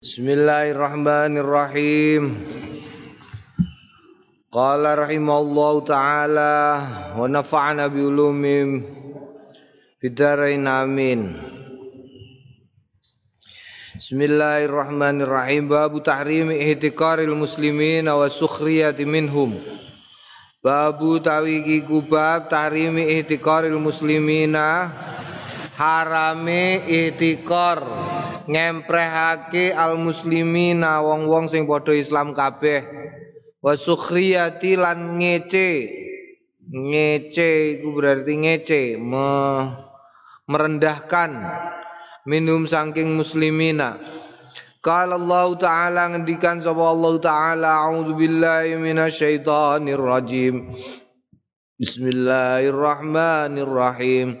Bismillahirrahmanirrahim. Qala rahimallahu taala wa nafa'ana bi ulumim fidarain amin. Bismillahirrahmanirrahim. Babu tahrimi ihtiqaril muslimin wa sukhriyati minhum. Babu tawiki kubab tahrimi ihtiqaril muslimina harame ihtiqar ngemprehake al muslimina wong-wong sing padha Islam kabeh. Wa sukhriyati lan ngece. Ngece iku berarti ngece me, merendahkan. Minum saking muslimina. Qala Allah Ta'ala ngendikan sapa Allah Ta'ala A'udzu billahi minasyaitonir rajim Bismillahirrahmanirrahim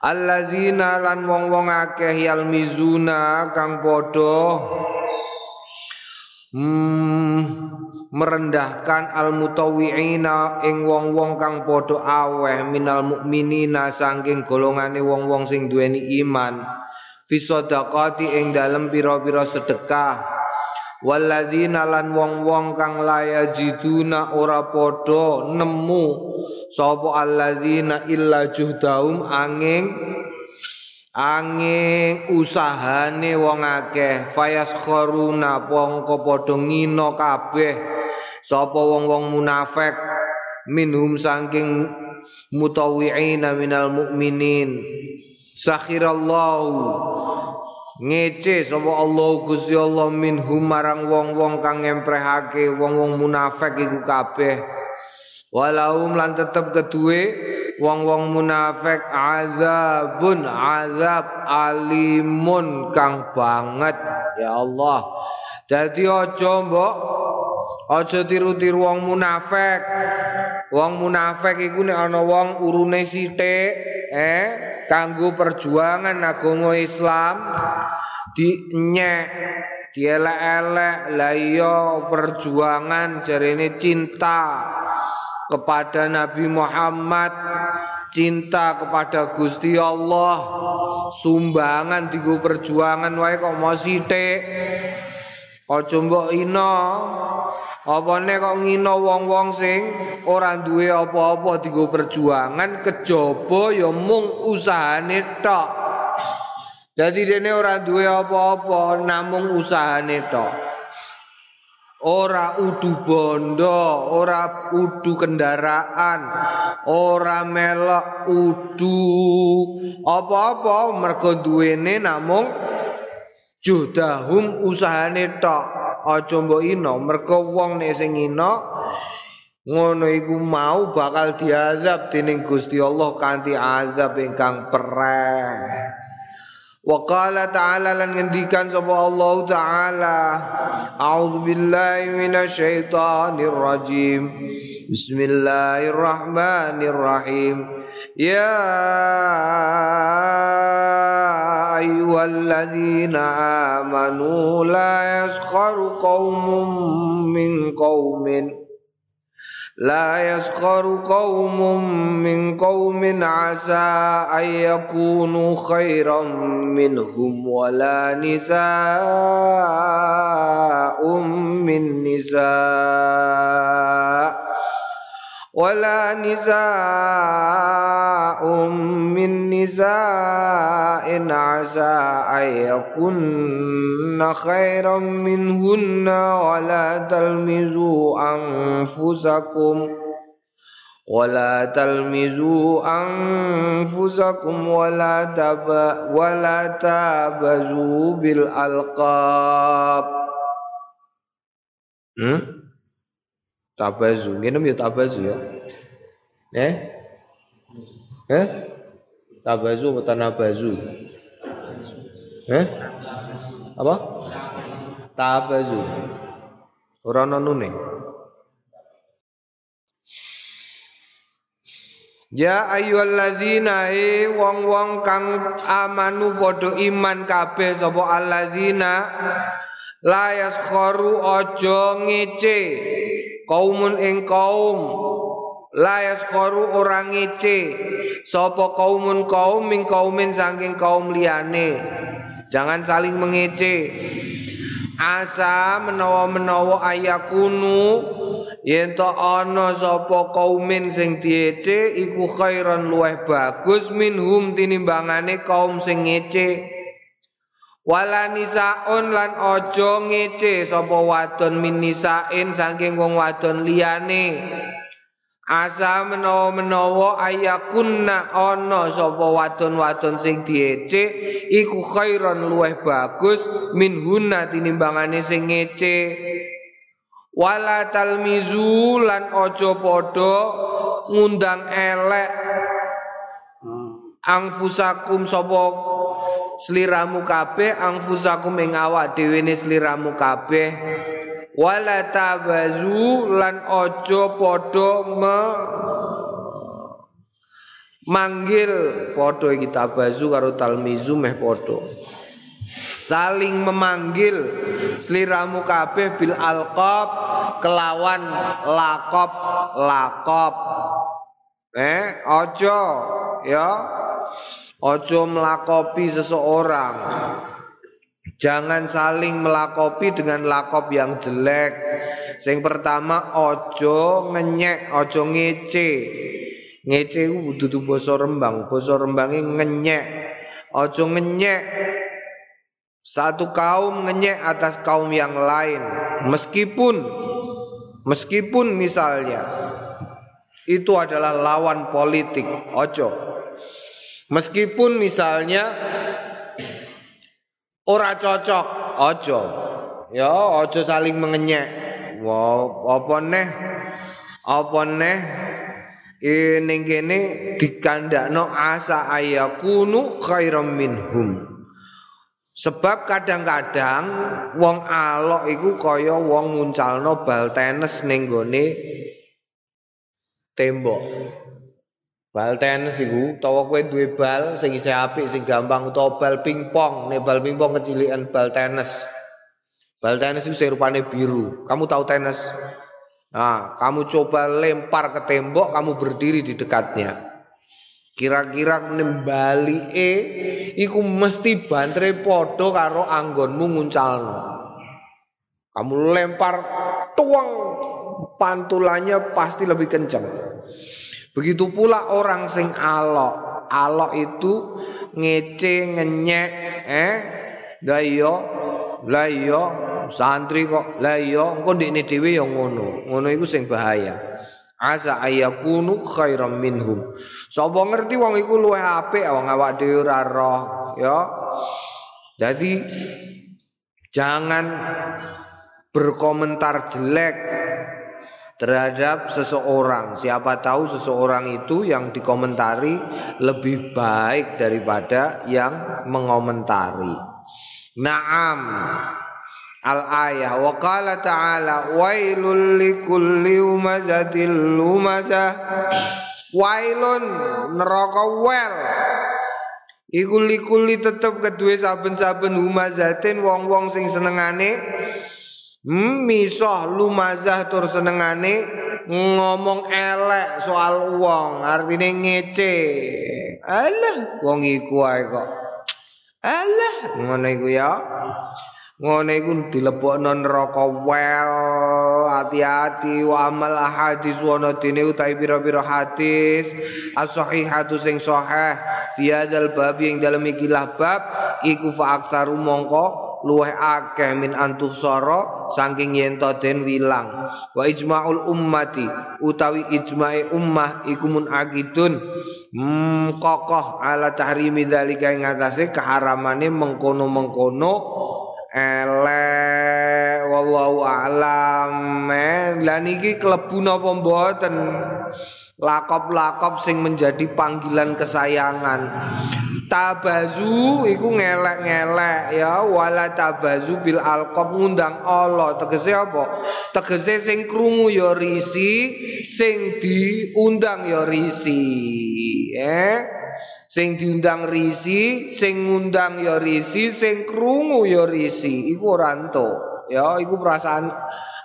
alladzina lan wong-wong akeh yalmizuna kang padha hmm, merendahkan al mutawwi'ina ing wong-wong kang padha aweh minal mukminina saking golongane wong-wong sing duweni iman. Fi ing dalem pira-pira sedekah Walladzina lan wong-wong kang layajiduna ora padha nemu sapa alladzina illa juhdaum angin angin usahane wong akeh. Fayaskharuna pongko padha ngina kabeh sapa wong-wong munafik. Minhum saking mutawwi'ina minal mukminin sakhirallahu ngece sapa Allah Gusti Allah minhum marang wong-wong kang ngemprehake wong-wong munafik iku kabeh. Walaum lan tetep keduwe wong-wong munafik azabun azab alimun kang banget. Ya Allah dadi aja mbok. Aja tiru-tiru wong munafik wong munafik iku nek ana wong urune sithik eh kanggo perjuangan agama Islam dinyek dielek-elek. Iya perjuangan jarene cinta kepada Nabi Muhammad cinta kepada Gusti Allah sumbangan digo perjuangan wae kok mau sithik. Aja mbok ina Apane kok ngina wong-wong sing ora duwe apa-apa digo perjuangan kejaba ya mung usahane tok. Jadi dene ora duwe apa-apa namung usahane tok. Ora udu bondo, ora udu kendaraan, ora melok udu apa-apa mergo duwene namung judahum usahane tok aja mbok ina mergo wong nek sing ina ngono iku mau bakal diazab dening Gusti Allah kanthi azab ingkang pereh. Wa qala ta'ala lan ngendikan sapa Allah taala A'udzu billahi minasyaitonir rajim Bismillahirrahmanirrahim Ya ayyuhalladzina amanu la yaskharu qaumun min qaumin لا يسخر قوم من قوم عسى أن يكونوا خيرا منهم ولا نساء من نساء. ولا نساء من نساء عسى أن يكن خيرا منهن ولا تلمزوا أنفسكم ولا تلمزوا أنفسكم ولا تب ولا تابزوا بالألقاب hmm? Tabazu, minum ya tabazu ya. Eh? Eh? Tabazu atau tanabazu? Eh? Apa? Tabazu. Ora ana nune. Ya ayyuhalladzina e wong-wong kang amanu padha iman kabeh sapa alladzina la yaskharu aja ngece kaumun ing kaum. La yaskharu ora ngece. Sapa kaumun kaum ming kaumin saking kaum liyane. Jangan saling mengece. Asa menawa-menawa ayakunu yen to ana sapa kaumin sing diece iku khairan luweh bagus minhum tinimbangane kaum sing ngece wala nisaun lan aja ngece sapa wadon min nisain saking wong wadon liyane. Asa menawa-menawa ayakunna ana sapa wadon-wadon sing diece iku khairan luweh bagus minhunna tinimbangane sing ngece. Wala talmizu lan ojo podo ngundang elek. Angfusakum sapa sliramu kabeh angfusakum ing awak dhewe ne sliramu kabeh. Wala tabazu lan ojo podo me manggil. Podo iki tabazu karo talmizu meh podo saling memanggil seliramu kabeh bil alqab kelawan lakop lakop eh ojo ya ojo melakopi seseorang Jangan saling melakopi dengan lakop yang jelek. Yang pertama ojo ngenyek, ojo ngece. Ngece itu dudu basa Rembang, basa Rembange ngenyek. Ojo ngenyek satu kaum ngenyek atas kaum yang lain meskipun meskipun misalnya itu adalah lawan politik ojo meskipun misalnya ora cocok ojo ya ojo saling mengenyek. Wow apa neh? Apa neh? Ini kene dikandakno asa ayakunu khairam minhum. Sebab kadang-kadang wong alok iku kaya wong nguncalno bal tenis ning gone tembok. Bal tenis iku utawa kowe duwe bal sing isih apik sing gampang utawa bal pingpong, nek bal pingpong kecilikan bal tenis. Bal tenis itu sing rupane biru. Kamu tahu tenis? Nah, kamu coba lempar ke tembok, kamu berdiri di dekatnya. Kira-kira nembali e iku mesti bantre padha karo anggonmu nguncalno. Kamu lempar tuang pantulannya pasti lebih kencang. Begitu pula orang sing alok. Alok itu ngece ngenyek eh? Lah iya lah iya santri kok. Lah iya engko ndekne dhewe ya ngono. Ngono iku sing bahaya. Asa ayakunu khairam minhum. Sapa ngerti wong iku luwih apik wong awak dhewe ora roh ya? Jadi jangan berkomentar jelek terhadap seseorang. Siapa tahu seseorang itu yang dikomentari lebih baik daripada yang mengomentari. Naam. Al ayah wa qala ta'ala wailul likulli umazatil lumazah wailun neraka wel. Iku likuli tetep kedue saben-saben humazatin wong-wong sing senengane misoh lumazah tur senengane ngomong elek soal wong artine ngece. Alah wong iku ae kok. Alah ngono iku ya. Ngene iku dilebokno neraka wel hati-hati wa amal ahadis wa dene utai pira-pira hadis as-sahihatu sing sahih fi hadzal bab yang dalam ikilah bab iku fa aktsaru mongko luweh akeh min antusara saking yen to den wilang. Wa ijmaul ummati utawi ijmae ummah iku mun hmm, kokoh ala tahrimi dzalika ing atase keharamane mengkono-mengkono elek wallahu alam. Eh, lan iki klebu napa mboten lakop-lakop sing menjadi panggilan kesayangan Tabazu iku ngelek-ngelek ya wala tabazu bil alqab ngundang Allah tegese apa? Tegese sing krungu ya risi, sing diundang ya risi. Eh? Sing diundang risi, sing ngundang ya risi, sing krungu ya risi. Iku ora Ya, iku perasaan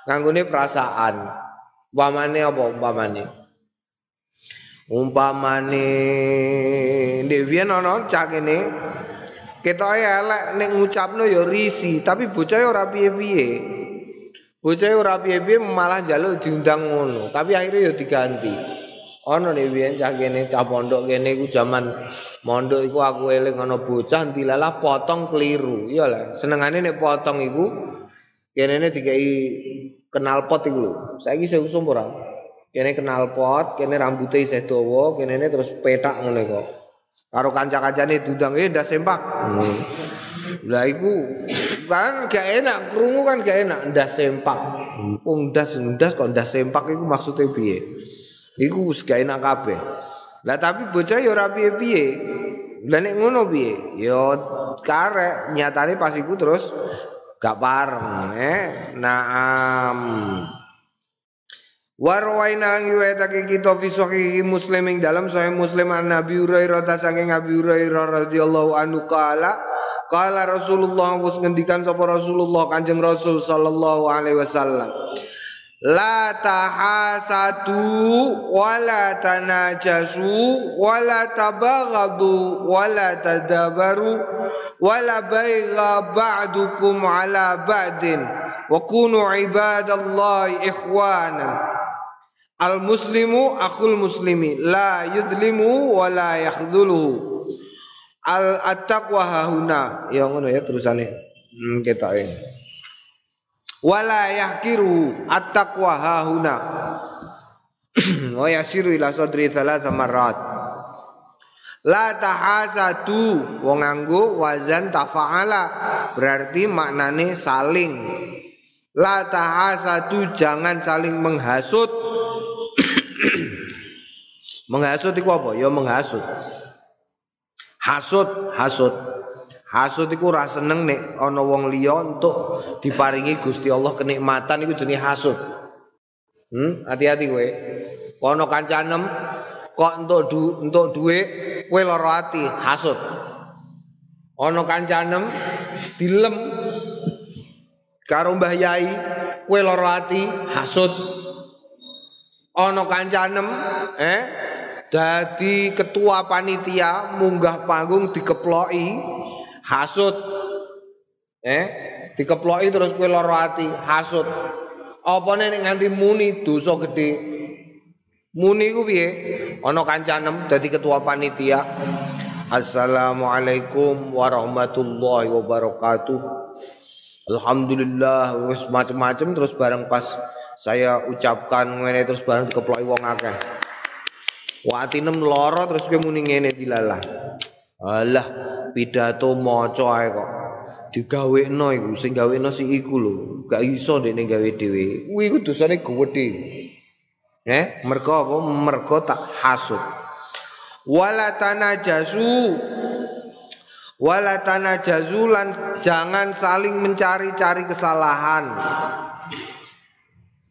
nganggone perasaan. Umpamane apa umpamane? Umpamane Devian ana cah kene ketoke elek nek ngucapno ya risi tapi bocah ora piye-piye. Bocah ora piye-piye malah njaluk diundang ngono tapi akhirnya ya diganti. Ana nek biyen cah kene cah pondok kene iku jaman mondok iku aku eling ana bocah dilalah potong keliru. Iya lah senengane nek potong iku kene ne dikai kenal pot iku lho. Saiki seusum ora kene kenal pot, kene rambutnya isih dawa, kene terus petak ngene kok. Karo kanca-kancane diundang eh ndas sempak. Hmm. Lah iku kan gak enak, krungu kan gak enak ndas sempak. Wong ndas ndas kok ndas sempak iku maksudnya piye? Iku gak enak kabeh. Lah tapi bocah ya ora piye-piye. Lah nek ngono piye? Ya karek nyatane pas iku terus gak pareng eh. Naam. Warwaina ngiwetake kita fi sahih Muslim dalam sahih Muslim an Nabi Hurairah ta saking Nabi Hurairah radhiyallahu anhu kala kala Rasulullah wis ngendikan sapa Rasulullah Kanjeng Rasul sallallahu alaihi wasallam. La tahasatu wala tanajasu wala tabaghadu wala tadabaru wala baigha ba'dukum ala ba'din wa kunu ibadallahi ikhwanan Al muslimu akhul muslimi la yudlimu wa la yakhdhuluhu. Al attaqwa hahuna. Ya ngono ya terusane. Hmm, kita ini. Wala yahkiru attaqwa hahuna. wa yasiru ila sadri thalatha marrat. La tahasatu wong nganggo wazan tafa'ala berarti maknane saling. La tahasatu jangan saling menghasut menghasut itu apa? Ya menghasut. Hasut, hasut. Hasut iku ora seneng nek ana wong liya untuk diparingi Gusti Allah kenikmatan iku jenenge hasut. Hmm, hati-hati kowe. Ana kancanem kok untuk du, untuk duit kowe lara ati, hasut. Ana kancanem dilem karo Mbah Yai kowe lara ati, hasut. Ana kancanem eh Dadi ketua panitia munggah panggung dikeploki hasut. Eh, dikeploki terus kowe lara ati, hasut. Apa nek nganti muni dosa gede. Muni ku piye? Ana kancanem dadi ketua panitia. Assalamualaikum warahmatullahi wabarakatuh. Alhamdulillah wis macem-macem terus bareng pas saya ucapkan ngene terus bareng dikeploki wong akeh. Watinem loro terus kowe muni ngene dilalah. Alah, pidato maca ae kok. Digawekno iku sing gawekno si iku lho. Gak iso dekne gawe dhewe. Kuwi iku dosane gedhe. Eh, mergo apa? Mergo tak hasud. Wala tanajasu wala tanajazu lan jangan saling mencari-cari kesalahan.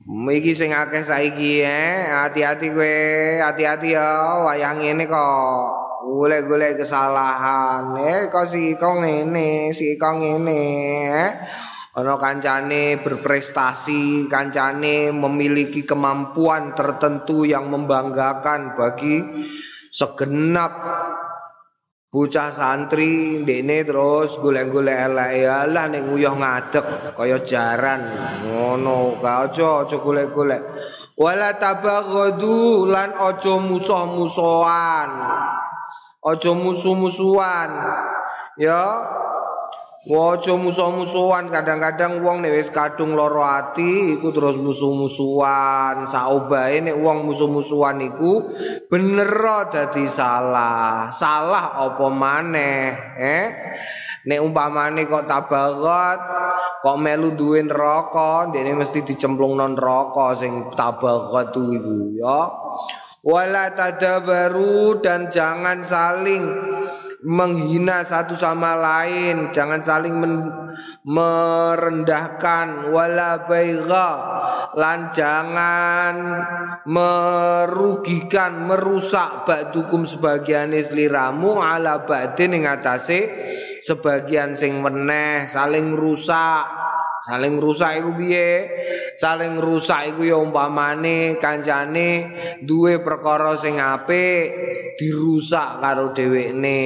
Iki sing akeh saiki eh, hati-hati kowe, hati-hati ya wayang ngene kok. Golek-golek kesalahan. Eh kok si kok ngene, si kok ngene eh. Ana kancane berprestasi, kancane memiliki kemampuan tertentu yang membanggakan bagi segenap bocah santri ndekne terus golek-golek elek. Ya lah nek nguyuh ngadeg kaya jaran. Ngono aja aja golek-golek. Wala tabaghadu lan aja musuh-musuhan. Aja musuh-musuhan. Ya Waja musuh-musuhan. Kadang-kadang wong nek wis kadung lara ati iku terus musuh-musuhan. Saobahe nek wong musuh-musuhan iku bener dadi salah. Salah apa maneh eh? Nek umpamane kok tabarat kok melu duwe neraka dene mesti dicemplungno neraka sing tabarat iku ya. Wala tadabaru dan jangan saling menghina satu sama lain, jangan saling men merendahkan. Wala baigha. Lan jangan merugikan merusak ba'dukum sebagian sliramu ala ba'din ing atase sebagian sing meneh saling rusak saling rusak iku piye? Saling rusak iku ya umpamane kancane duwe perkara sing apik dirusak karo dhewekne.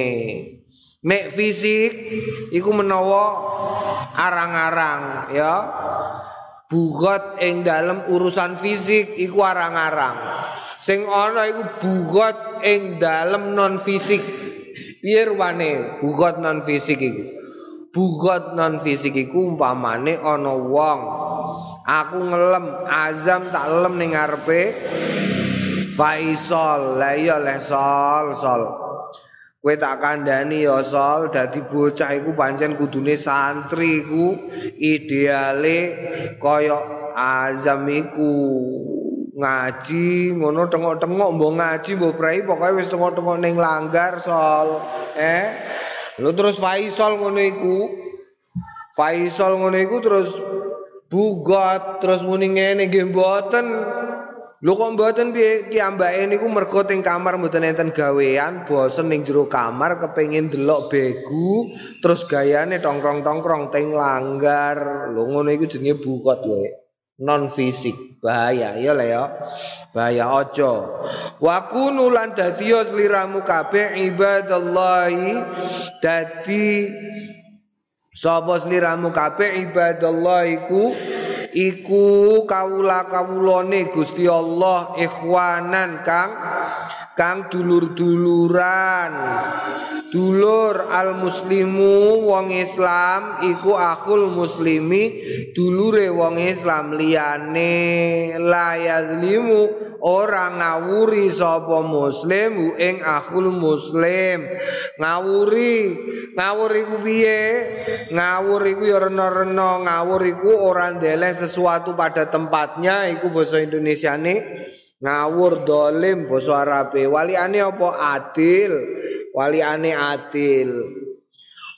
Nek fisik iku menawa arang-arang ya. Bugot ing dalam urusan fisik iku arang-arang. Sing ana iku bugot ing dalam non fisik. Piye ruwane bugot non fisik iku bugot non fisik iku umpamane ana wong. Aku ngelem azam tak lem ning ngarepe. Faisal la leh sol sol. Kowe tak kandhani ya sol. Dadi bocah iku pancen kudune santri iku ideale kaya azam iku. Ngaji ngono tengok-tengok mbok ngaji mbok prei pokoke wis tengok-tengok ning langgar sol. Eh Lu terus Faisal ngono iku. Faisal ngono iku terus bugot terus muni ngene nggih mboten. Lho kok mboten piye ki ambake niku mergo teng kamar mboten enten gawean, bosen ning jero kamar kepengin delok begu, terus gayane tongkrong-tongkrong teng langgar. Lho ngono iku jenenge bugot wae. Non fisik bahaya ya lah ya. Bahaya ojo. Wa kunu lan dadi sliramu kabeh ibadallahi. Dadi sapa sliramu kabeh ibadallahi iku iku kawula kawulane Gusti Allah ikhwanan kang kang dulur-duluran. Dulur al muslimu wong Islam iku akhul muslimi dulure wong Islam liyane. Layazlimu ora ngawuri sapa muslim ing akhul muslim. Ngawuri ngawur iku piye? Ngawur iku ya rena-rena ngawur iku ora ndeleh sesuatu pada tempatnya iku basa Indonesiane. Ngawur dolim basa Arabe. Waliane apa? Adil. Waliane adil.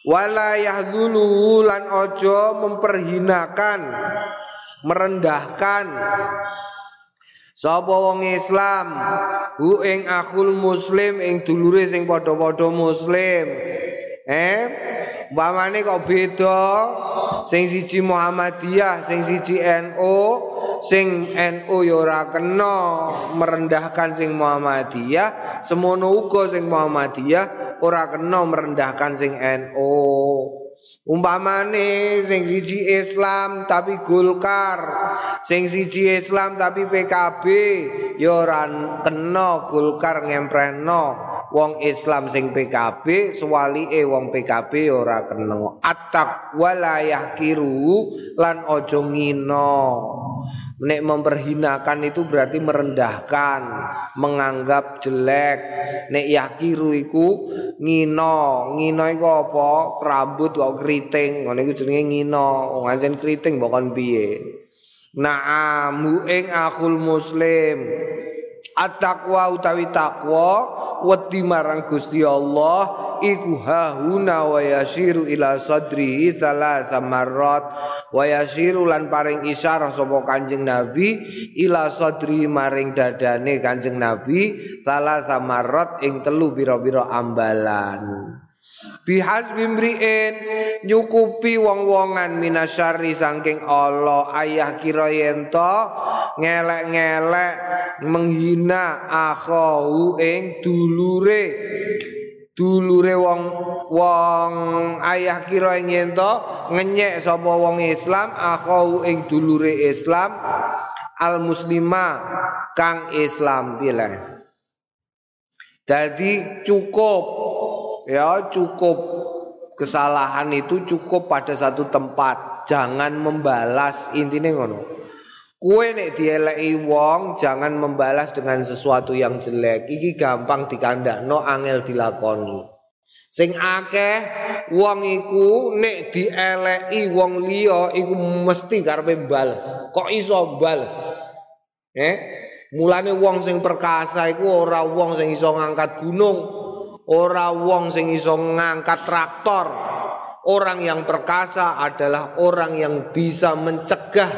Wala yahdulu lan ojo memperhinakan merendahkan sapa wong Islam? Hu ing akhul muslim ing dulure sing padha-padha muslim. Eh Umpamane kok beda? Sing siji Muhammadiyah, sing siji NU, sing NU ya ora kena merendahkan sing Muhammadiyah, semono uga sing Muhammadiyah ora kena merendahkan sing NU. Umpamane sing siji Islam tapi Golkar, sing siji Islam tapi PKB, ya ora kena Golkar ngempreno wong Islam sing PKB e wong PKB ora kena. Atak walayah kiru lan ojo ngino nek memperhinakan itu berarti merendahkan menganggap jelek. Nek yakiru iku ngino ngino iku apa? Rambut kok keriting. Ngono iku jenenge ngino wong ancen keriting bukan piye? Naam ing akhul muslim At-taqwa utawi takwa wedi marang Gusti Allah iku hahuna wa yasiru ila sadrihi salasa marrat. Wa yasiru lan paring isyarah sapa Kanjeng Nabi ila sadri maring dadane Kanjeng Nabi salasa marrat ing telu pira-pira ambalan Bihas bimriin nyukupi wong-wongan minasyari saking Allah. Ayah kira yento ngelek-ngelek menghina akhahu ing dulure. Dulure wong wong ayah kira ing yento ngenyek sapa wong Islam akhahu ing dulure Islam. Al muslimah kang Islam pilih. Jadi cukup ya cukup. Kesalahan itu cukup pada satu tempat. Jangan membalas. Intinya ngono. Kue nek dieleki wong jangan membalas dengan sesuatu yang jelek. Iki gampang dikandakno angel dilakoni. Sing akeh wong iku nek dieleki wong liya iku mesti karepe balas kok iso balas eh? Mulane wong sing perkasa iku ora wong sing iso ngangkat gunung ora wong sing iso ngangkat traktor. Orang yang perkasa adalah orang yang bisa mencegah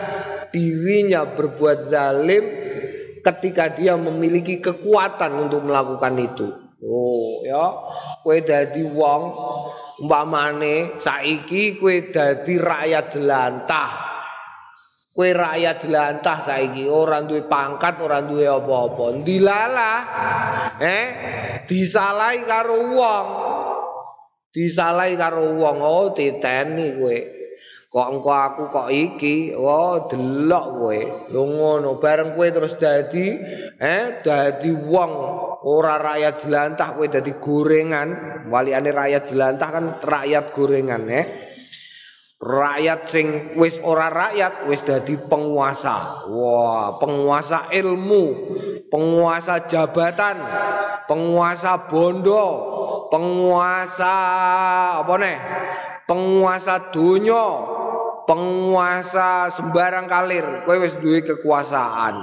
dirinya berbuat zalim ketika dia memiliki kekuatan untuk melakukan itu. Oh, ya. Kowe dadi wong umpamane saiki kowe dadi rakyat jelantah. Kowe rakyat jelantah saiki ora duwe pangkat, ora duwe apa-apa. Dilalah. Eh, disalahi karo wong. Disalahi karo wong, oh titeni kowe. Kok engko aku kok iki, oh delok kowe. Lho ngono, bareng kowe terus dadi eh dadi wong ora rakyat jelantah kowe dadi gorengan. Waliane rakyat jelantah kan rakyat gorengan eh. Rakyat sing wis ora rakyat wis dadi penguasa. Wah, penguasa ilmu, penguasa jabatan, penguasa bondo, penguasa apa nih? Penguasa dunia, penguasa sembarang kalir kowe wis duwe kekuasaan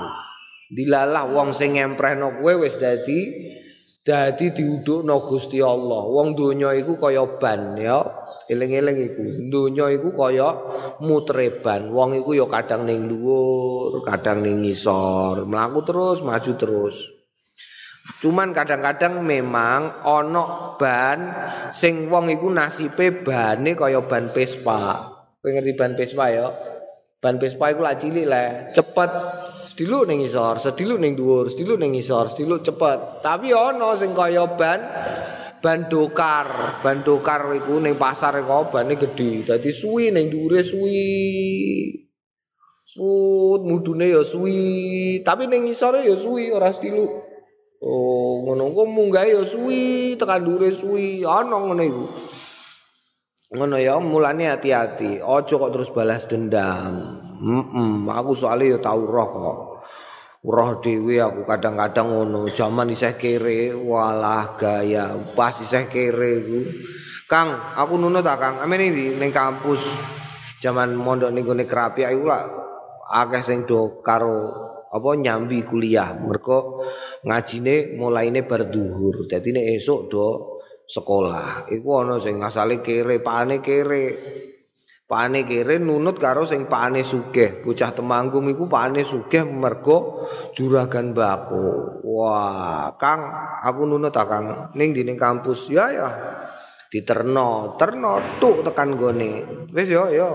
dilalah wong sing ngemprehno kowe wis dadi dadi diudukno Gusti Allah wong donya iku kaya ban ya eling-eling iku donya iku kaya mutreban wong iku ya kadang ning dhuwur kadang ning ngisor mlaku terus maju terus Cuman kadang-kadang memang ana ban sing wong iku nasibe bane kaya ban Vespa. Kowe ngerti ban Vespa ya? Ban Vespa iku lak cilik cepet. Sediluk ning isor, sediluk ning dhuwur, sediluk ning isor, sediluk cepet. Tapi ana sing kaya ban ban dokar. Ban dokar iku ning pasar iku bane gedhe. Dadi suwi ning dhuwure suwi. Sut mudune ya suwi, tapi ning isore ya suwi ora sediluk. Oh, ngono kok munggah ya suwi, tekan dhuwure suwi. Ana ngono iku. ngono ya mulane hati-hati ojo kok terus balas dendam mm aku soalnya ya tau roh kok roh dewi aku kadang-kadang ngono zaman isih kere walah gaya pas isih kere ku Kang aku nunut ta Kang? Amen iki ning kampus. Zaman mondok ning gone kerapi aku lah akeh sing do karo apa nyambi kuliah. Mergo ngajine mulaine bar duhur dadi esuk do sekolah. Iku ana sing asale kere, pane kere. Pane kere nunut karo sing pane sugih. Bocah Temanggung iku pane sugih mergo juragan bako. Wah, Kang, aku nunut ta Kang ning dinding kampus. Ya ya. Diterno, terno tuk tekan gone. Wis yo yo.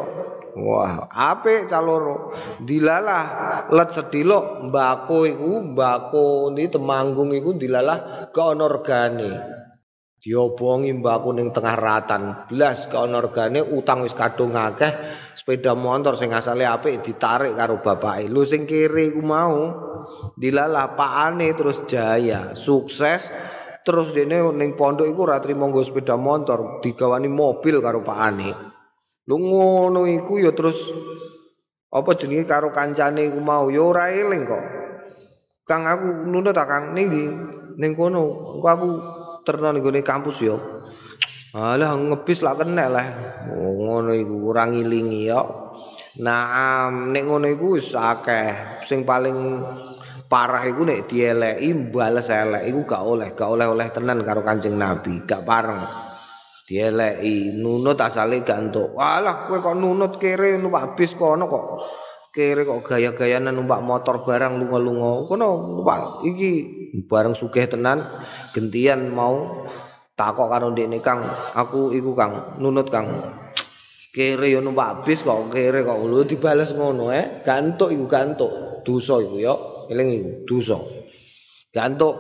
Wah, apik caloro. Dilalah let sedilok mbako iku, mbako ni Temanggung iku dilalah ke ana regane. Diobongi mbakku ning tengah ratan. Blas kaono regane utang wis kadung akeh. Sepeda motor sing asale apik ditarik karo bapake. Lu sing kiri ku mau. Dilalah pakane terus jaya. Sukses. Terus dene ning pondok iku ora trimo sepeda motor. Digawani mobil karo pakane. Lu ngono iku ya terus apa jenenge karo kancane iku mau? Ya ora eling kok. Kang aku nunut tak Kang? Ning ndi? Ning kono. Aku terno ning kampus yo. Alah ngebis lak kena lah. Oh, ngono iku ora ngilingi yo. Naam nek ngono iku wis akeh. Sing paling parah iku nek dieleki bales elek iku gak oleh, gak oleh-oleh tenan karo Kanjeng Nabi, gak pareng. Dieleki nunut asale gak entuk. Walah kowe kok nunut kere numpak bis kono kok. Kere kok gaya-gayanan numpak motor barang lunga-lunga. Kono numpak iki bareng sugih tenan. Gentian mau takok karo ndekne Kang. Aku iku Kang nunut Kang. Kere yo numpak bis kok kere kok. Lu dibales ngono eh. Gantuk iku gantuk. Dosa iku yo. Eling iku dosa. Gantuk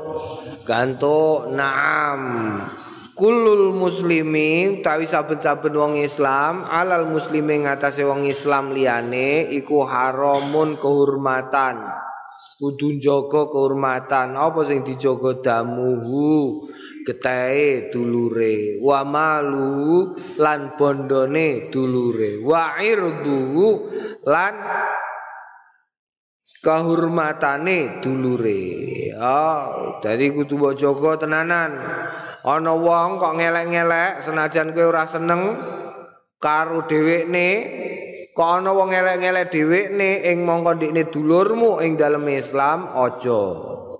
gantuk naam. Kulul muslimi tawi saben-saben wong Islam alal muslimi ngatasé wong Islam liyane iku haramun kehormatan kudu njaga kehormatan. Apa sing dijaga? Damuhu getahe dulure. Wa malu lan bondone dulure. Wa irduhu lan kehormatane dulure. Oh dadi kudu mbok jaga tenanan. Ana wong kok ngelek-ngelek senajan kowe ora seneng karo dhewekne Kok ana wong elek-elek dhewekne ing mongko ndikne dulurmu ing dalem Islam aja.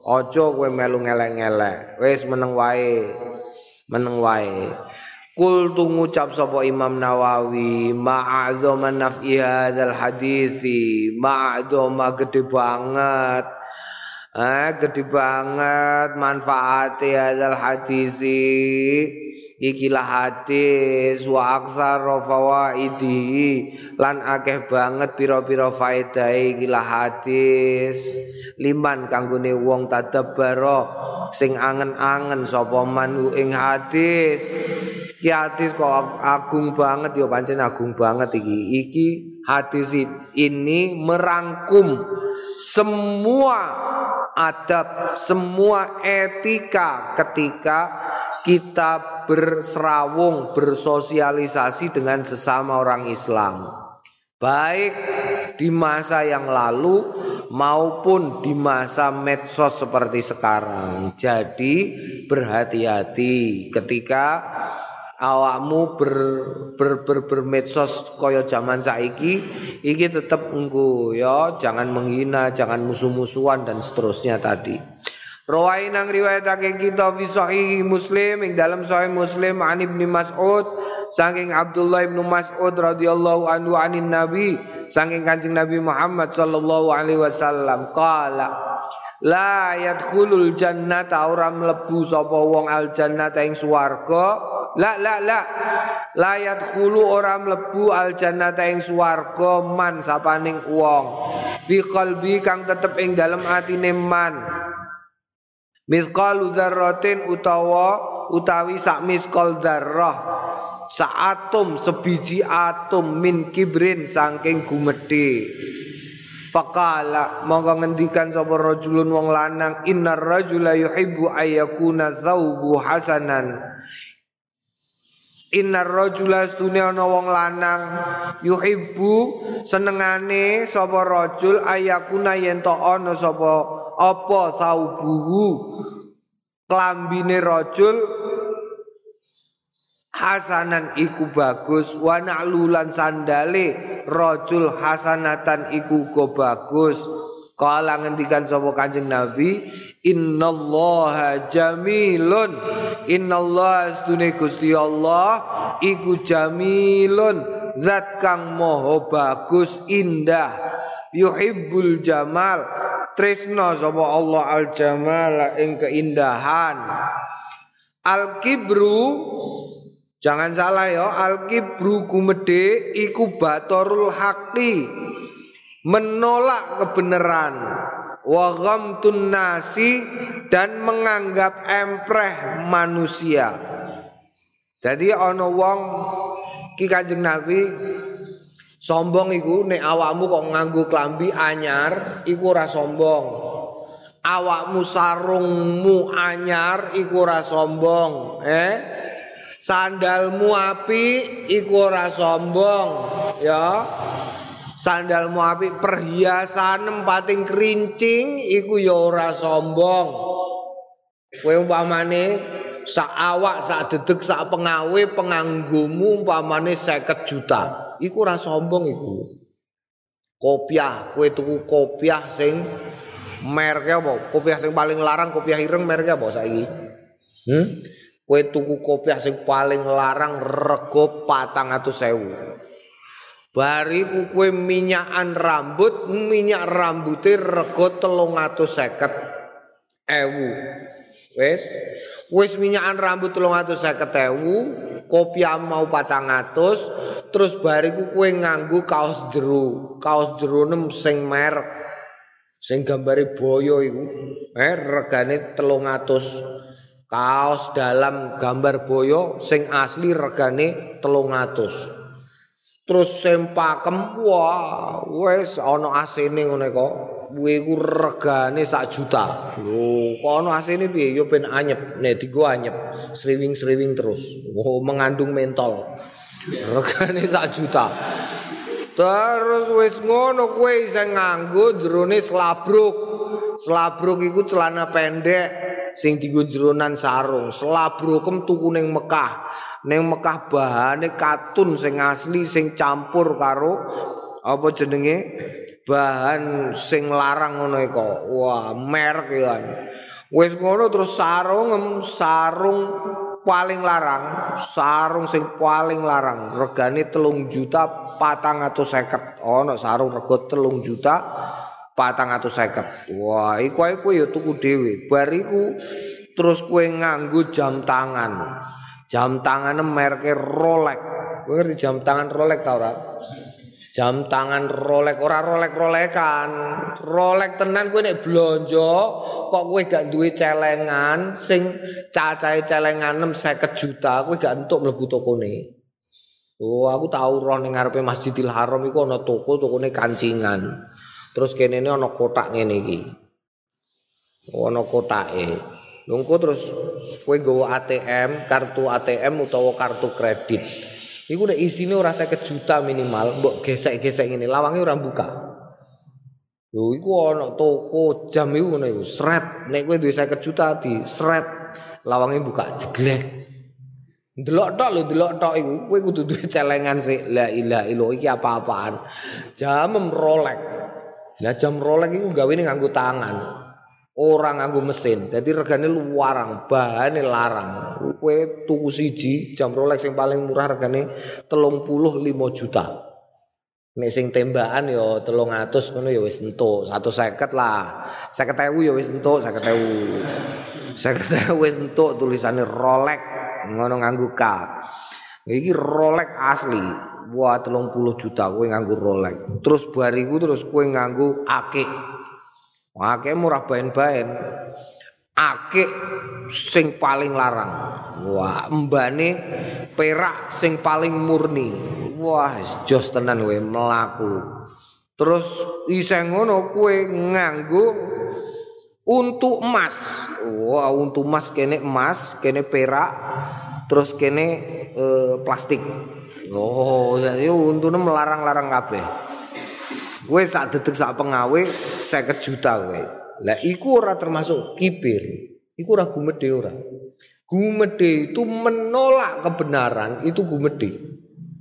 Aja kowe melu ngelek-ngelek. Wis meneng wae. meneng wae Kul tu ngucap sapa Imam Nawawi ma'adzama naf'i hadzal hadisi ma'adzama gede banget eh gede banget manfaatnya hadzal hadisi ikilah hadis wa aktsar fawaidi lan akeh banget pira-pira faedahe ikilah hadis. Liman kanggone wong tadabbara sing angen-angen sapa man ing hadis. Ki hadis kok agung banget ya pancen agung banget iki. Iki hadis ini merangkum semua adab semua etika ketika kita berserawung, bersosialisasi dengan sesama orang Islam. Baik di masa yang lalu maupun di masa medsos seperti sekarang. Jadi berhati-hati ketika awakmu ber, ber, ber, bermedsos koyo zaman saiki iki tetap unggu ya jangan menghina jangan musuh-musuhan dan seterusnya tadi. Rawai nang riwayatake kita fi sahih Muslim ing dalam sahih Muslim an Ibnu Mas'ud saking Abdullah Ibnu Mas'ud radhiyallahu anhu anin Nabi saking Kanjeng Nabi Muhammad sallallahu alaihi wasallam qala la yadkhulul jannata ora mlebu sapa wong al jannata ing swarga la la la. La yadkhulu ora mlebu al jannata ing swarga man sapaning wong. Fi qalbi kang tetep ing dalem atine man. Mizqalu dzarratin utawa utawi sak miskal dzarrah. Sak atom sebiji atom min kibrin saking gumedhe. Fakala monggo ngendikan sapa rajulun wong lanang innar rajula yuhibbu ayyakuna thawbu hasanan Innar rajula stune ana wong lanang. Yuhibbu senengane sapa rajul ayakuna yen to ana sapa apa saubuhu? Klambine rajul hasanan iku bagus. Wa na'lulan sandale rajul hasanatan iku go bagus kala ngendikan sapa Kanjeng Nabi innallaha jamilun. Innallaha astune Gusti Allah iku jamilun zat kang moho bagus indah. Yuhibbul jamal tresno sapa Allah al jamal ing keindahan. Al kibru jangan salah ya al kibru gumede iku batorul haqi menolak kebenaran wa ghamtun nasi dan menganggap empreh manusia jadi ana wong ki Kanjeng Nabi Sombong iku nek awakmu kok nganggo klambi anyar iku ora sombong. Awakmu sarungmu anyar iku ora sombong, eh? Sandalmu api iku ora sombong, ya. Sandalmu api perhiasan pating kerincing iku ya ora sombong. Kowe umpamane sak awak sak dedek sak pengawe penganggumu umpamane 50 juta. Iku ora sombong iku. Kopiah kowe tuku kopiah sing merke apa? Kopiah sing paling larang kopiah ireng merke apa saiki? Hmm? Kowe tuku kopiah sing paling larang rego 400.000 bariku kowe minyakan rambut minyak rambute rego 350 ewu. Wis? Wis minyakan rambut telung atus seketewu kopi mau patang atus terus bariku kue nganggu kaos jeru kaos jeru nem sing merek sing gambari boyo iku. Eh regane telung atus. Kaos dalam gambar boyo sing asli regane telung atus terus sempakem wah wes ono asene ngene kok kuwi ku regane sak juta. Lho, kok ono asine piye? Yo ben anyep. Nek digo anyep, sriwing-sriwing terus. Oh, mengandung mentol. Regane sak juta. Terus wis ngono kowe sing nganggo jerone slabruk. Slabruk iku celana pendek sing dienggo jeronan sarung. Slabrukem tuku ning Mekah. Ning Mekah bahane katun sing asli sing campur karo apa jenenge bahan sing larang ngono iku. Wah, merek ya. Wis ngono terus sarung sarung paling larang, sarung sing paling larang regane telung juta patang atau seket. Ono sarung rego telung juta patang atau seket. Wah, iku ae kowe ya tuku dhewe. Bariku terus kue nganggu jam tangan. Jam tangan merke Rolex. Kowe ngerti jam tangan Rolex tau ora? Jam tangan Rolex ora Rolex-Rolekan. Rolex tenan kowe nek blonjo kok kowe gak duwe celengan sing cacahe celengan 50 juta, kowe gak entuk mlebu tokone. Oh, aku tahu roh ning ngarepe Masjidil Haram iku ana toko, tokone kancingan. Terus kene ana kotak ngene iki. Oh, ana kotake. Lungku terus kowe nggawa ATM, kartu ATM utawa kartu kredit. Iku nek isine ora 50 juta minimal, mbok gesek-gesek ngene, lawange ora buka. Lho iku ana toko jam iku ngono iku, sret. Nek kowe duwe 50 juta di sret, lawange buka jeglek. Delok tok lho, delok tok iku. Kowe kudu duwe celengan sik. La ilaha illallah iki apa-apaan. Jam Rolex. Lah jam Rolex iku gawene nganggo tangan. Orang nganggo mesin. Jadi regane luarang, bahane larang. Kowe tuku siji jam Rolex yang paling murah regane 35 juta. Nek sing tembakan ya 300 ngono ya wis entuk, 150 lah. 50.000 ya wis entuk, 50.000. 50.000 wis entuk tulisane Rolex ngono nganggo K. Iki Rolex asli. Wah 30 juta kowe nganggo Rolex. Terus bariku terus kowe nganggo akik. Akeh murah bain-bain. Akeh sing paling larang. Wah, mbane perak sing paling murni. Wah, jos tenan kowe mlaku. Terus isih ngono kowe nganggo untuk emas. Wah, untuk emas kene emas, kene perak, terus kene eh, plastik. Oh, jadi untune melarang-larang kabeh. Kowe sak detik sak pengawe 50 juta kowe. Lah iku ora termasuk kibir. Iku ora gumedhe ora. Gumedhe itu menolak kebenaran itu gumedhe.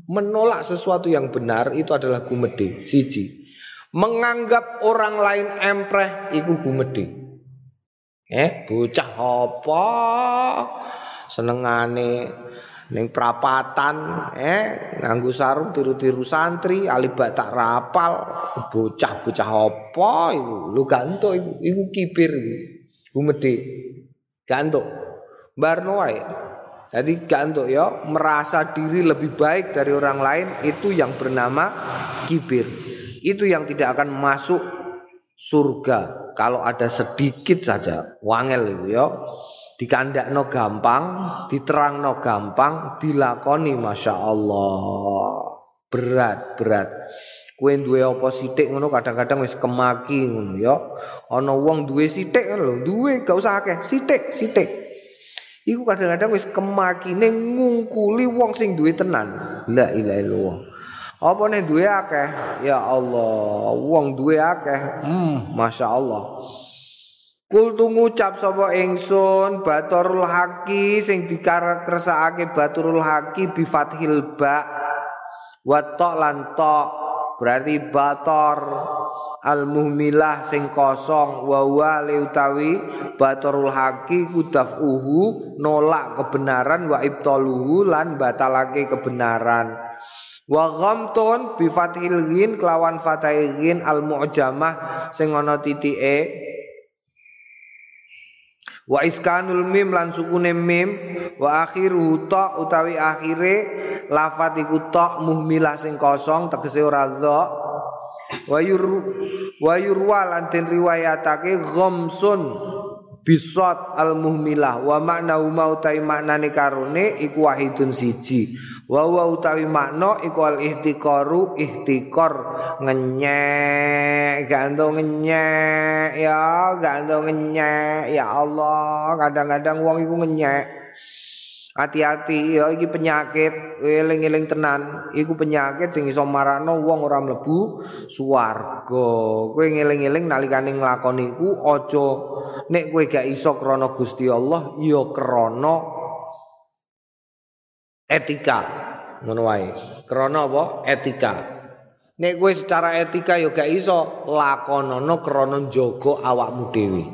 Menolak sesuatu yang benar itu adalah gumedhe. Siji. Menganggap orang lain empreh iku gumedhe. Eh, bocah apa? Senengane ning prapatan eh nganggo sarung tiru-tiru santri alibat tak rapal bocah-bocah apa iku? Lu iku kibir iku. Gumedhe gantuk. Barno wae. Jadi gantuk ya merasa diri lebih baik dari orang lain itu yang bernama kibir itu yang tidak akan masuk surga. Kalau ada sedikit saja wangel itu ya dikandakno gampang, diterangno gampang, dilakoni masya Allah berat berat. Kue duwe apa sithik ngono kadang-kadang wis kemaki ngono ya. Ana wong duwe sithik lho, duwe gak usah akeh, sithik sithik. Iku kadang-kadang wis kemakine ngungkuli wong sing duwe tenan. La ilaha illallah. Apa nek duwe akeh? Ya Allah, wong duwe akeh. Hmm, masya Allah. Kultu ngucap sapa ingsun Baturul Haqi sing dikarekersakake Baturul Haqi bi fathil ba wa lan berarti bator al muhmilah sing kosong wa wa utawi baturul haqi kudafuhu nolak kebenaran wa ibtaluhu lan batalake kebenaran. Wa ghamtun bi fathil kelawan fathil al mu'jamah sing ana titike wa iskanul mim lan sukune mim. Wa akhiru ta utawi akhire lafat iku ta muhmilah sing kosong tegese ora dha wa yur wa yurwa lan riwayatake ghamsun bisot al muhmilah wa makna uma utawi maknane karone iku wahidun siji. Wa wa utawi makna iku al ihtiqaru ihtiqor ngenyek ganto ngenyek ya ganto ngenyek. Ya Allah kadang-kadang wong iku ngenyek hati-hati ya iki penyakit eling-eling tenan. Iku penyakit sing iso marakno wong ora mlebu swarga. Kowe ngeling-eling nalikane nglakoni iku aja nek kowe gak iso krana Gusti Allah ya krana etika. Ngono wae. Krana apa? Etika. Nek kowe secara etika ya gak iso lakonono krana njaga awakmu dhewe.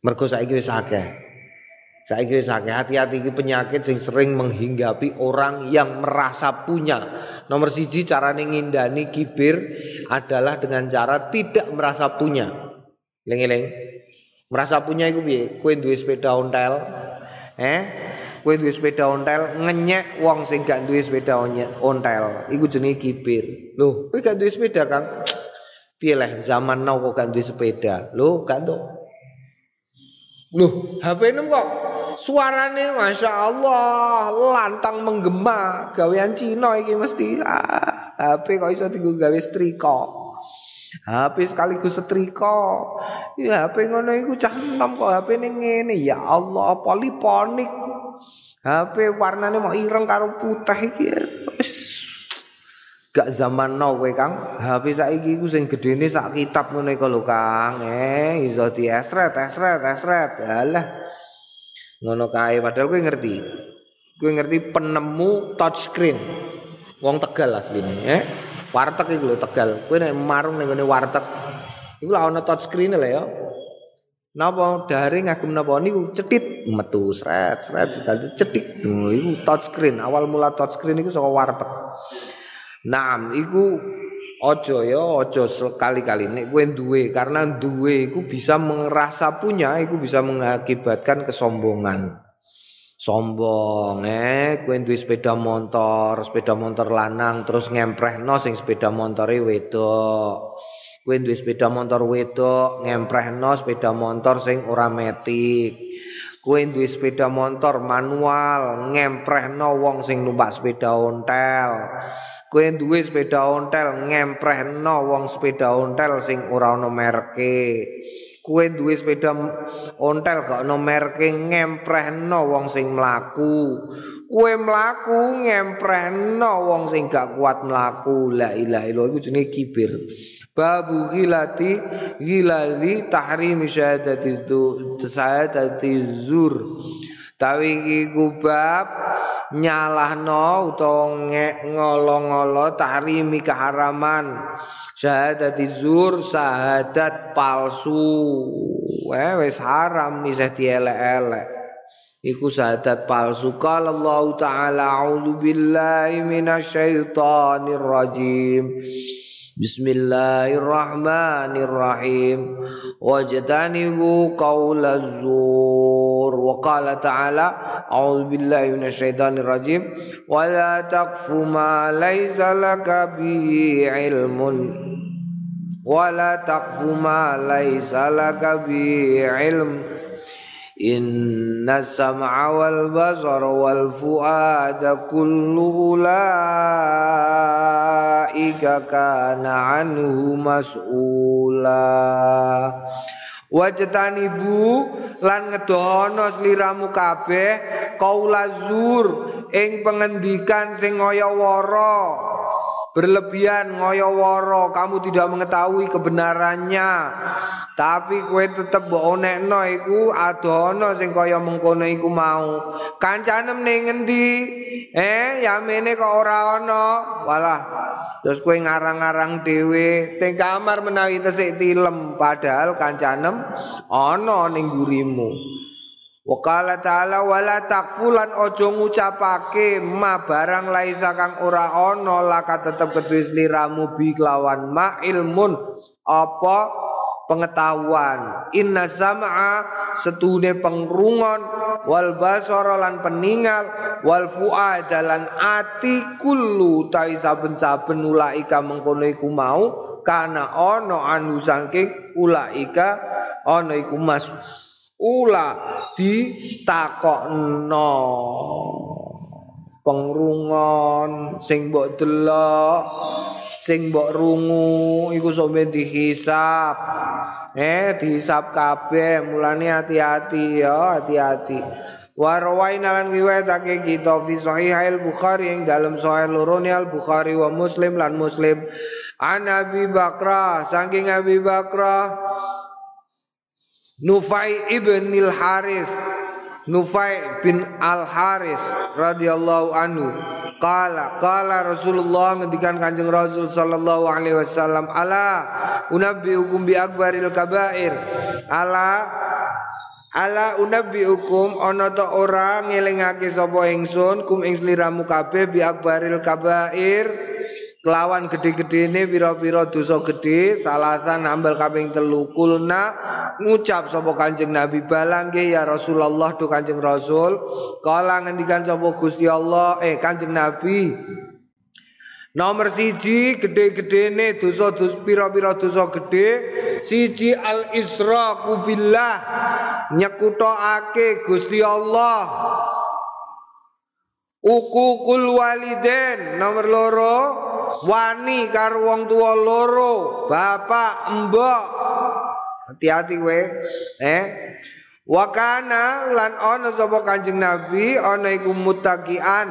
Mergo saiki wis akeh Saya kira sakit hati-hati ini penyakit yang sering menghinggapi orang yang merasa punya. Nomor siji cara ngindani kibir adalah dengan cara tidak merasa punya. Leng-leng. Merasa punya itu piye? Kowe duwe sepeda ontel. Eh? Kowe duwe sepeda ontel ngenyek wong sing gak duwe sepeda ontel. Iku jenenge kibir. Loh, kowe gak duwe sepeda, Kang? Piye zaman now kok gak duwe sepeda? Loh, gak tuh. Loh, HP ini kok? Suarane Masya Allah lantang menggema. Gawean Cina iki mesti. Ah, HP kok iso tinggal gawe setrika? HP sekaligus setrika. Ya HP ngono iku cah enom kok HP ini ngene. Ya Allah poliponik. HP warnane mau ireng karo putih iki gak zaman now Kang. HP saiki iku sing gedene sak kitab ngene iku lho Kang. Eh iso diesret, esret, esret. Alah. Ngono kae padahal kowe ngerti. Kowe ngerti penemu touchscreen. Wong Tegal asline, eh. Warteg iku lho Tegal. Kowe nek marung ning ngene warteg iku lak ana touchscreen lho ya. Napa dari ngagem napa niku cetit metu sret sret dadi cetik. Iku touchscreen. Awal mula touchscreen iku saka warteg. Naam iku ojo ya ojo sekali-kali nek kowe duwe karena duwe iku bisa merasa punya iku bisa mengakibatkan kesombongan. Sombong eh kowe duwe sepeda motor, sepeda motor lanang terus ngemprehno sing sepeda motore wedok. Kowe duwe sepeda motor wedok ngemprehno sepeda motor sing ora metik. Kowe duwe sepeda motor manual ngemprehno wong sing numpak sepeda ontel. Kowe duwe sepeda ontel ngemprehno wong sepeda ontel sing ora ana merke. Kowe duwe sepeda ontel gak ana merke ngemprehno wong sing mlaku. Kowe mlaku ngemprehno wong sing gak kuat mlaku. La ilaha illallah iku jenenge kibir. Babu gilati gilali tahrimi syahadati zur. Tawi iku bab nyalahno utawa ngolo-ngolo tahrimi keharaman. Syahadati zur syahadat palsu. Eh wis haram isih dielek-elek. Iku syahadat palsu. Qala Allah taala a'udzu billahi minasyaitonir rajim بسم الله الرحمن الرحيم. واجتنبوا قول الزور. وقال تعالى أعوذ بالله من الشيطان الرجيم ولا تقف ما ليس لك به علم. ولا تقف ما ليس لك به علم. Inna sam'a wal basar wal fu'ada kullu ulaika kana anhu mas'ula Wajtanibu lan ngedono sliramu kabeh kaula zur ing pengendikan sing ngaya wara berlebihan ngoyo kamu tidak mengetahui kebenarannya. Tapi kue tetep mbok onekno iku adono sing kaya mengkono iku mau. Kancanem ning ngendi? Eh yamene kok ora ana walah terus kue ngarang-ngarang dhewe. Teng kamar menawi tesik tilem padahal kancanem ana ning gurimu Wakala ta'ala wala takfulan ojo ngucapake ma barang laisa kang ora ono laka tetep ketuis liramu bi kelawan ma ilmun apa? Pengetahuan. Inna sam'a setune pengrungon wal basara lan peningal wal fuada lan ati kullu tai saben-saben ulaika mengkono iku mau kana ono anu saking ulaika ono iku mas ula ditakokno. Pengrungon sing mbok delok sing mbok rungu iku sampe dihisap. Eh dihisap kabeh mulane hati-hati ya hati-hati. Wa rawaina lan riwayatake kita fi sahih bukhari yang dalam sahih loro al bukhari wa muslim lan muslim. An abi bakrah saking abi bakrah Nufai ibn al Haris Nufai bin al Haris radhiyallahu anhu. Kala kala Rasulullah ngendikan Kanjeng Rasul sallallahu alaihi wasallam ala unabbiukum bi akbaril kabair? Ala Ala unabi hukum ana ta ora ngelingake sapa ingsun kum ing sliramu kabeh bi akbaril kabair kelawan gede-gedene pira-pira dosa gede salasan ambal kaping telu kulna ngucap sapa Kanjeng Nabi balangge ya Rasulullah tu Kanjeng Rasul. Kala ngendikan sapa Gusti Allah eh Kanjeng Nabi Nomor siji gede-gede ne dosa dos pira-pira dosa gede siji al isra billah nyekutokake Gusti Allah Ukukul waliden nomor loro. Wani karo wong tua loro bapak mbok. Hati-hati we. Eh? Wakana lan ono sapa Kanjeng Nabi ana iku mutakian.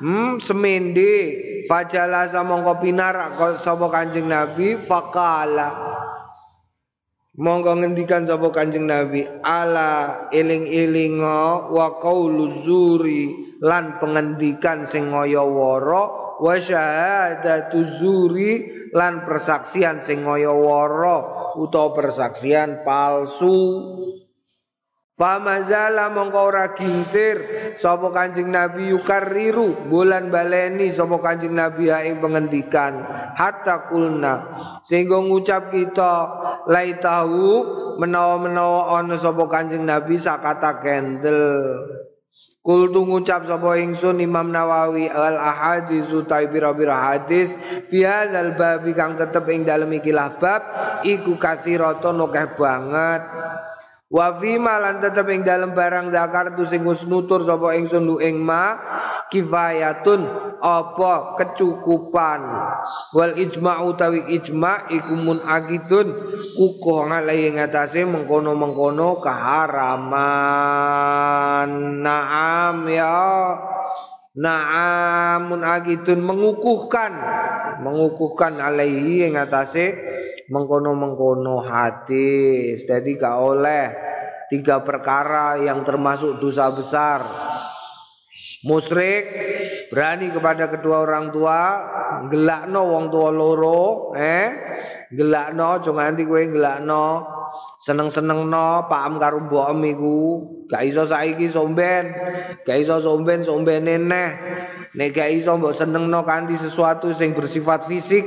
Hmm semende fajala samangka pinar sapa Kanjeng Nabi faqala Monggo ngendikan sapa Kanjeng Nabi ala eling-elinga wa qaulu zuri lan pengendikan sing ngaya wara wa syahadatu zuri lan persaksian sing ngaya wara utawa persaksian palsu. Famazala mongko ora gingsir sapa Kanjeng Nabi yukarriru bulan baleni sapa Kanjeng Nabi ing pengendikan. Hatta kulna sehingga ngucap kita lai tahu menawa-menawa ana sapa Kanjeng Nabi sakata kendel Kul tu ngucap sapa ingsun Imam Nawawi al ahadis utai pira-pira hadis fi hadzal bab kang tetep ing dalem ikilah bab iku kathiraton akeh banget Wa fi lan tetep ing dalem barang zakar tu sing wis nutur sapa ingsun lu ing ma kifayatun apa kecukupan. Wal ijma'u tawi ijma' iku mun agidun kuko ngalai ngatasé mengkono-mengkono keharaman. Naam ya Naamun agidun mengukuhkan mengukuhkan alaihi ing atase mengkono-mengkono hadis. Jadi gak oleh tiga perkara yang termasuk dosa besar. Musrik berani kepada kedua orang tua, gelakno wong tua loro, eh gelakno aja nganti kowe gelakno seneng-seneng no paham karo mbok iku. Gak iso saiki somben. Gak iso somben somben neh. Nek gak iso mbok seneng no kanthi sesuatu sing bersifat fisik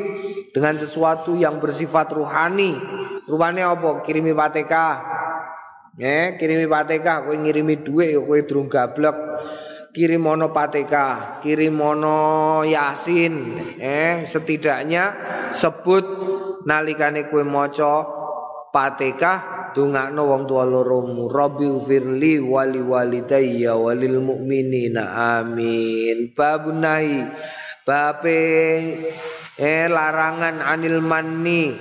dengan sesuatu yang bersifat ruhani. Rupane apa? Kirimi pateka eh kirimi pateka kowe ngirimi dhuwit ya kowe durung gablek. Kirim mono pateka kirim mono yasin. Eh setidaknya sebut nalikane kowe maca Fatihah dongakno wong tua loromu Rabbi firli wali walidayya walil mu'minina amin. Babun nahi bape eh larangan anil manni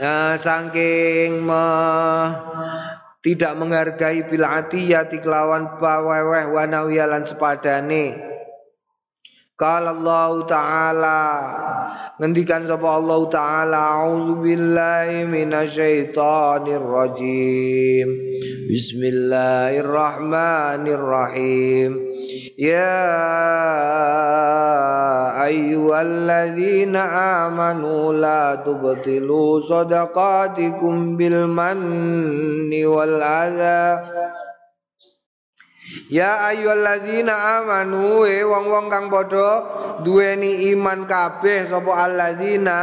eh, saking me, tidak menghargai bil atiyati kelawan paweweh wanawiyalan sepadane Qala Allah Ta'ala ngendikan sapa Allah Ta'ala a'udzu billahi minasyaitonir rajim Bismillahirrahmanirrahim Ya ayyuhalladzina amanu la tubtilu sadaqatikum bil manni wal adha Ya ayyuhalladzina amanu e wong-wong kang padha duweni iman kabeh sapa alladzina?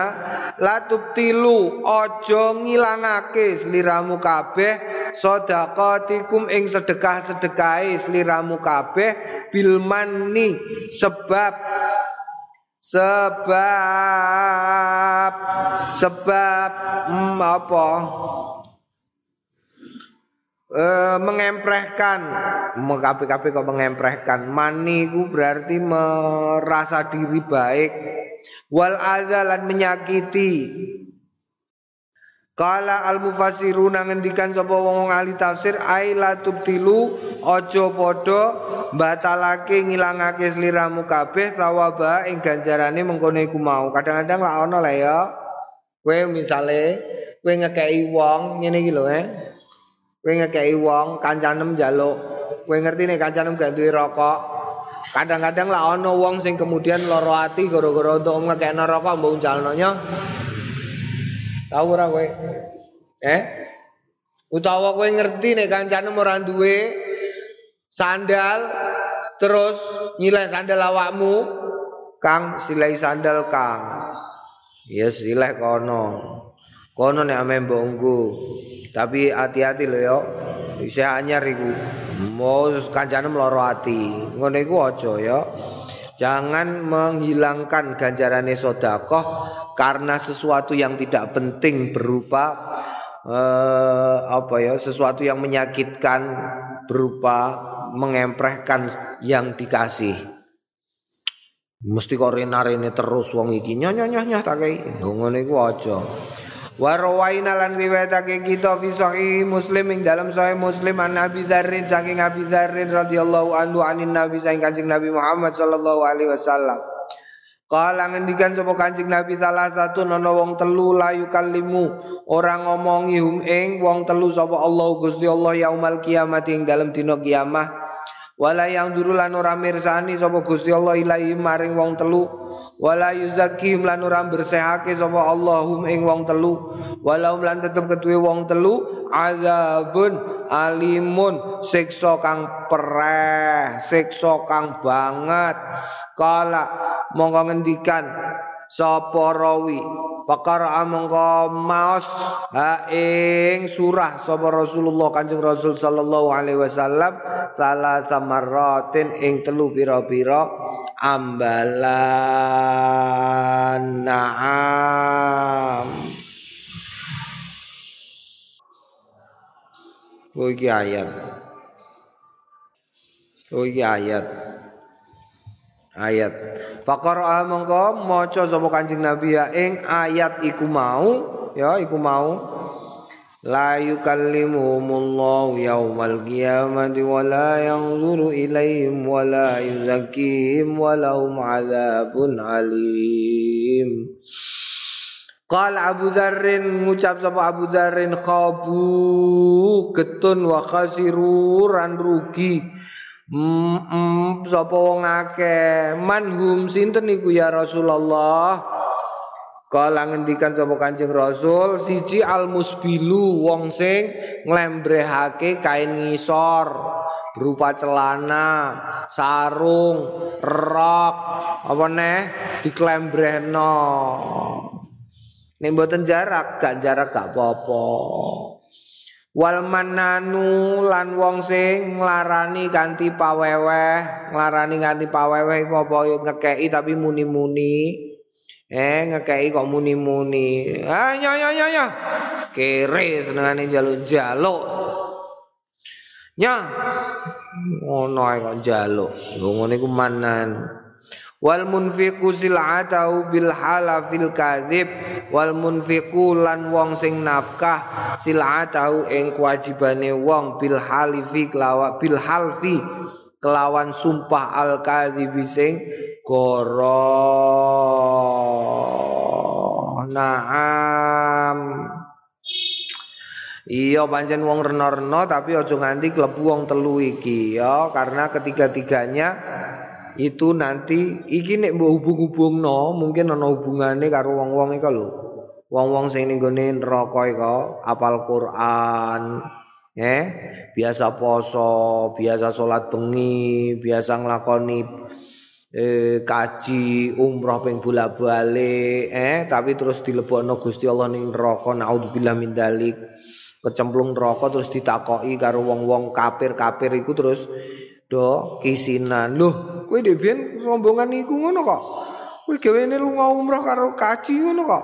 Latubtilu aja ngilangake sliramu kabeh sedekatikum ing sedekah-sedekahe sliramu kabeh bil manni sebab sebab sebab hmm, apa Uh, mengemprehkan. Mengkapi-kapi kok mengemprehkan. Mani ku berarti merasa diri baik. Wal azalan menyakiti. Kala al mufassiruna ngendikan sapa wong ahli tafsir aila tubtilu aja padha batalake ngilangake sliramu kabeh tawaba ing ganjarane mengkono iku mau. Kadang-kadang lah ana lah ya. Kowe misale kowe ngekeki wong ngene iki lho eh Kowe ngekeki wong kancanem njaluk. Kowe ngerti nek kancanem gak duwe rokok. Kadang-kadang lah ana wong sing kemudian lara ati gara-gara untuk ngekekno rokok mbok nya. Tahu ora kowe? Eh? utawa kowe ngerti nek kancane ora duwe sandal terus nyileh sandal awakmu Kang silai sandal Kang ya sileh kono kono nek ame mbonggo tapi hati-hati lho ya isih anyar iku. Mau kancane mloro ati. Ngono iku aja ya Jangan menghilangkan ganjarannya sodakoh karena sesuatu yang tidak penting berupa eh, apa ya sesuatu yang menyakitkan berupa mengemprehkan yang dikasih. Mesti kok rene terus wong iki. Nyonya nyonya tak kei ngono iku aja wa rawaina lan riwayatake kita fi sahih muslim ing dalam sahih muslim an Nabi Dzarrin saking Abi Dzarrin radhiyallahu anhu anin Nabi saking Kanjeng Nabi Muhammad sallallahu alaihi wasallam. Kala ngendikan sapa Kanjeng Nabi salah satu nono wong telu layu kalimu orang ngomongi hum ing wong telu sapa Allah Gusti Allah yaumal kiamat ing dalam dina kiamah wala yang durulan ora mirsani sapa Gusti Allah ilahi maring wong telu. Wala yuzakkihim lan ora bersehake sapa Allahum ing wong telu. Walau lan tetep ketuwe wong telu azabun alimun siksa kang pereh siksa kang banget. Kala mongko ngendikan sapa rawi Pakara mongko maos ha ing surah sapa Rasulullah Kanjeng Rasul sallallahu alaihi wasallam salah samaratin ing telu pira-pira ambalan naam Oh ayat. Oh ayat. Ayat. Faqara mongko maca sapa kancing nabi ya ing ayat iku mau ya iku mau. La yukallimuhumullahu yaumal qiyamati wa la yanzuru ilaihim wa la yuzakkihim wa lahum adzabun alim. Qal Abu Dzarrin ngucap sapa Abu Dzarrin khabu getun wa khasiru rugi Mm, sapa wong akeh manhum sinten niku ya Rasulullah Kala ngendikan sapa Kanjeng Rasul siji al musbilu wong sing nglembrehake kain ngisor berupa celana, sarung, rok, apa neh diklembrehno. Nek mboten jarak, gak jarak gak apa-apa. Wal mananu lan wong sing nglarani kanthi paweweh nglarani kanthi paweweh iku apa? Ngekeki tapi muni-muni. Eh ngekeki kok muni-muni. Ah ya ya ya ya. Kere senengane njaluk-njaluk nya ngono kok njaluk. Lho ngene iku mananu wal munfiqu sil'atahu bil halafil kadzib. Wal munfiqu lan wong sing nafkah sil'atahu ing kewajibane wong bil halifi kelawa bil halfi kelawan sumpah al kadzib sing goro naam. Iya pancen wong reno-reno tapi aja nganti klebu wong telu iki ya. Karena ketiga-tiganya itu nanti iki nek mbok hubung-hubungno mungkin ana hubungane karo wong-wong iku lho. Wong-wong sing ning gone neraka iku apal Quran, eh biasa poso, biasa salat bengi, biasa nglakoni eh kaji umroh ping bolak-balik eh tapi terus dilebokno Gusti Allah ning neraka naudzubillah min dalik kecemplung neraka terus ditakoki karo wong-wong kafir-kafir iku terus do kisinan loh kowe dhewe rombongan iku ngono kok? Kowe gawene lunga umroh karo kaji ngono kok?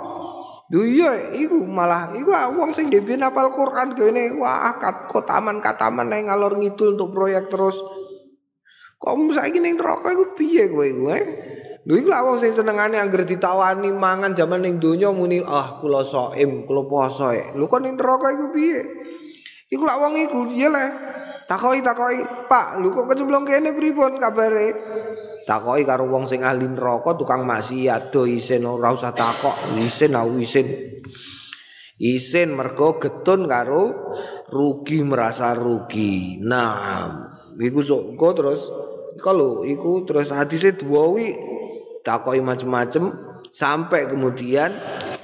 Duh iya iku malah iku wong sing dhewe apal Quran gawene wah kat kotaman kataman nang ngalor ngidul untuk proyek terus. Kok saiki ning neraka iku piye kowe iku eh? Lho iku wong sing senengane anggere ditawani mangan jaman ning donya muni ah kula saim kula poso lho kok ning neraka iku piye? Iku lak wong iku iya lah Takoi takoi, Pak, lu kok kecemplung kene pripun kabare? Takoi karo wong sing ahli neraka tukang maksiat do isin ora usah takok, isin au isin. Isin mergo getun karo rugi merasa rugi. Nah, iku sok terus kalau iku terus hadise duwi takoi macem-macem sampai kemudian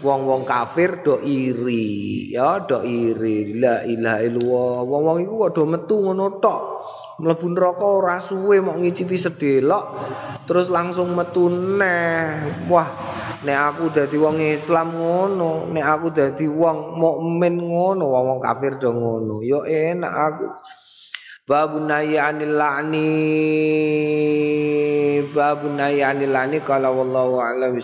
wong-wong kafir do iri ya do iri. La ilaha illallah. Wong-wong iku kok metu ngono tok. Mlebu neraka ora suwe mok ngicipi sedelok terus langsung metu neh wah nek aku dadi wong Islam ngono nek aku dadi wong mukmin ngono wong kafir do ngono. Yo enak aku. Babu nayi anil la'ni. Babu nayi anil la'ni Kalau wallahu a'lam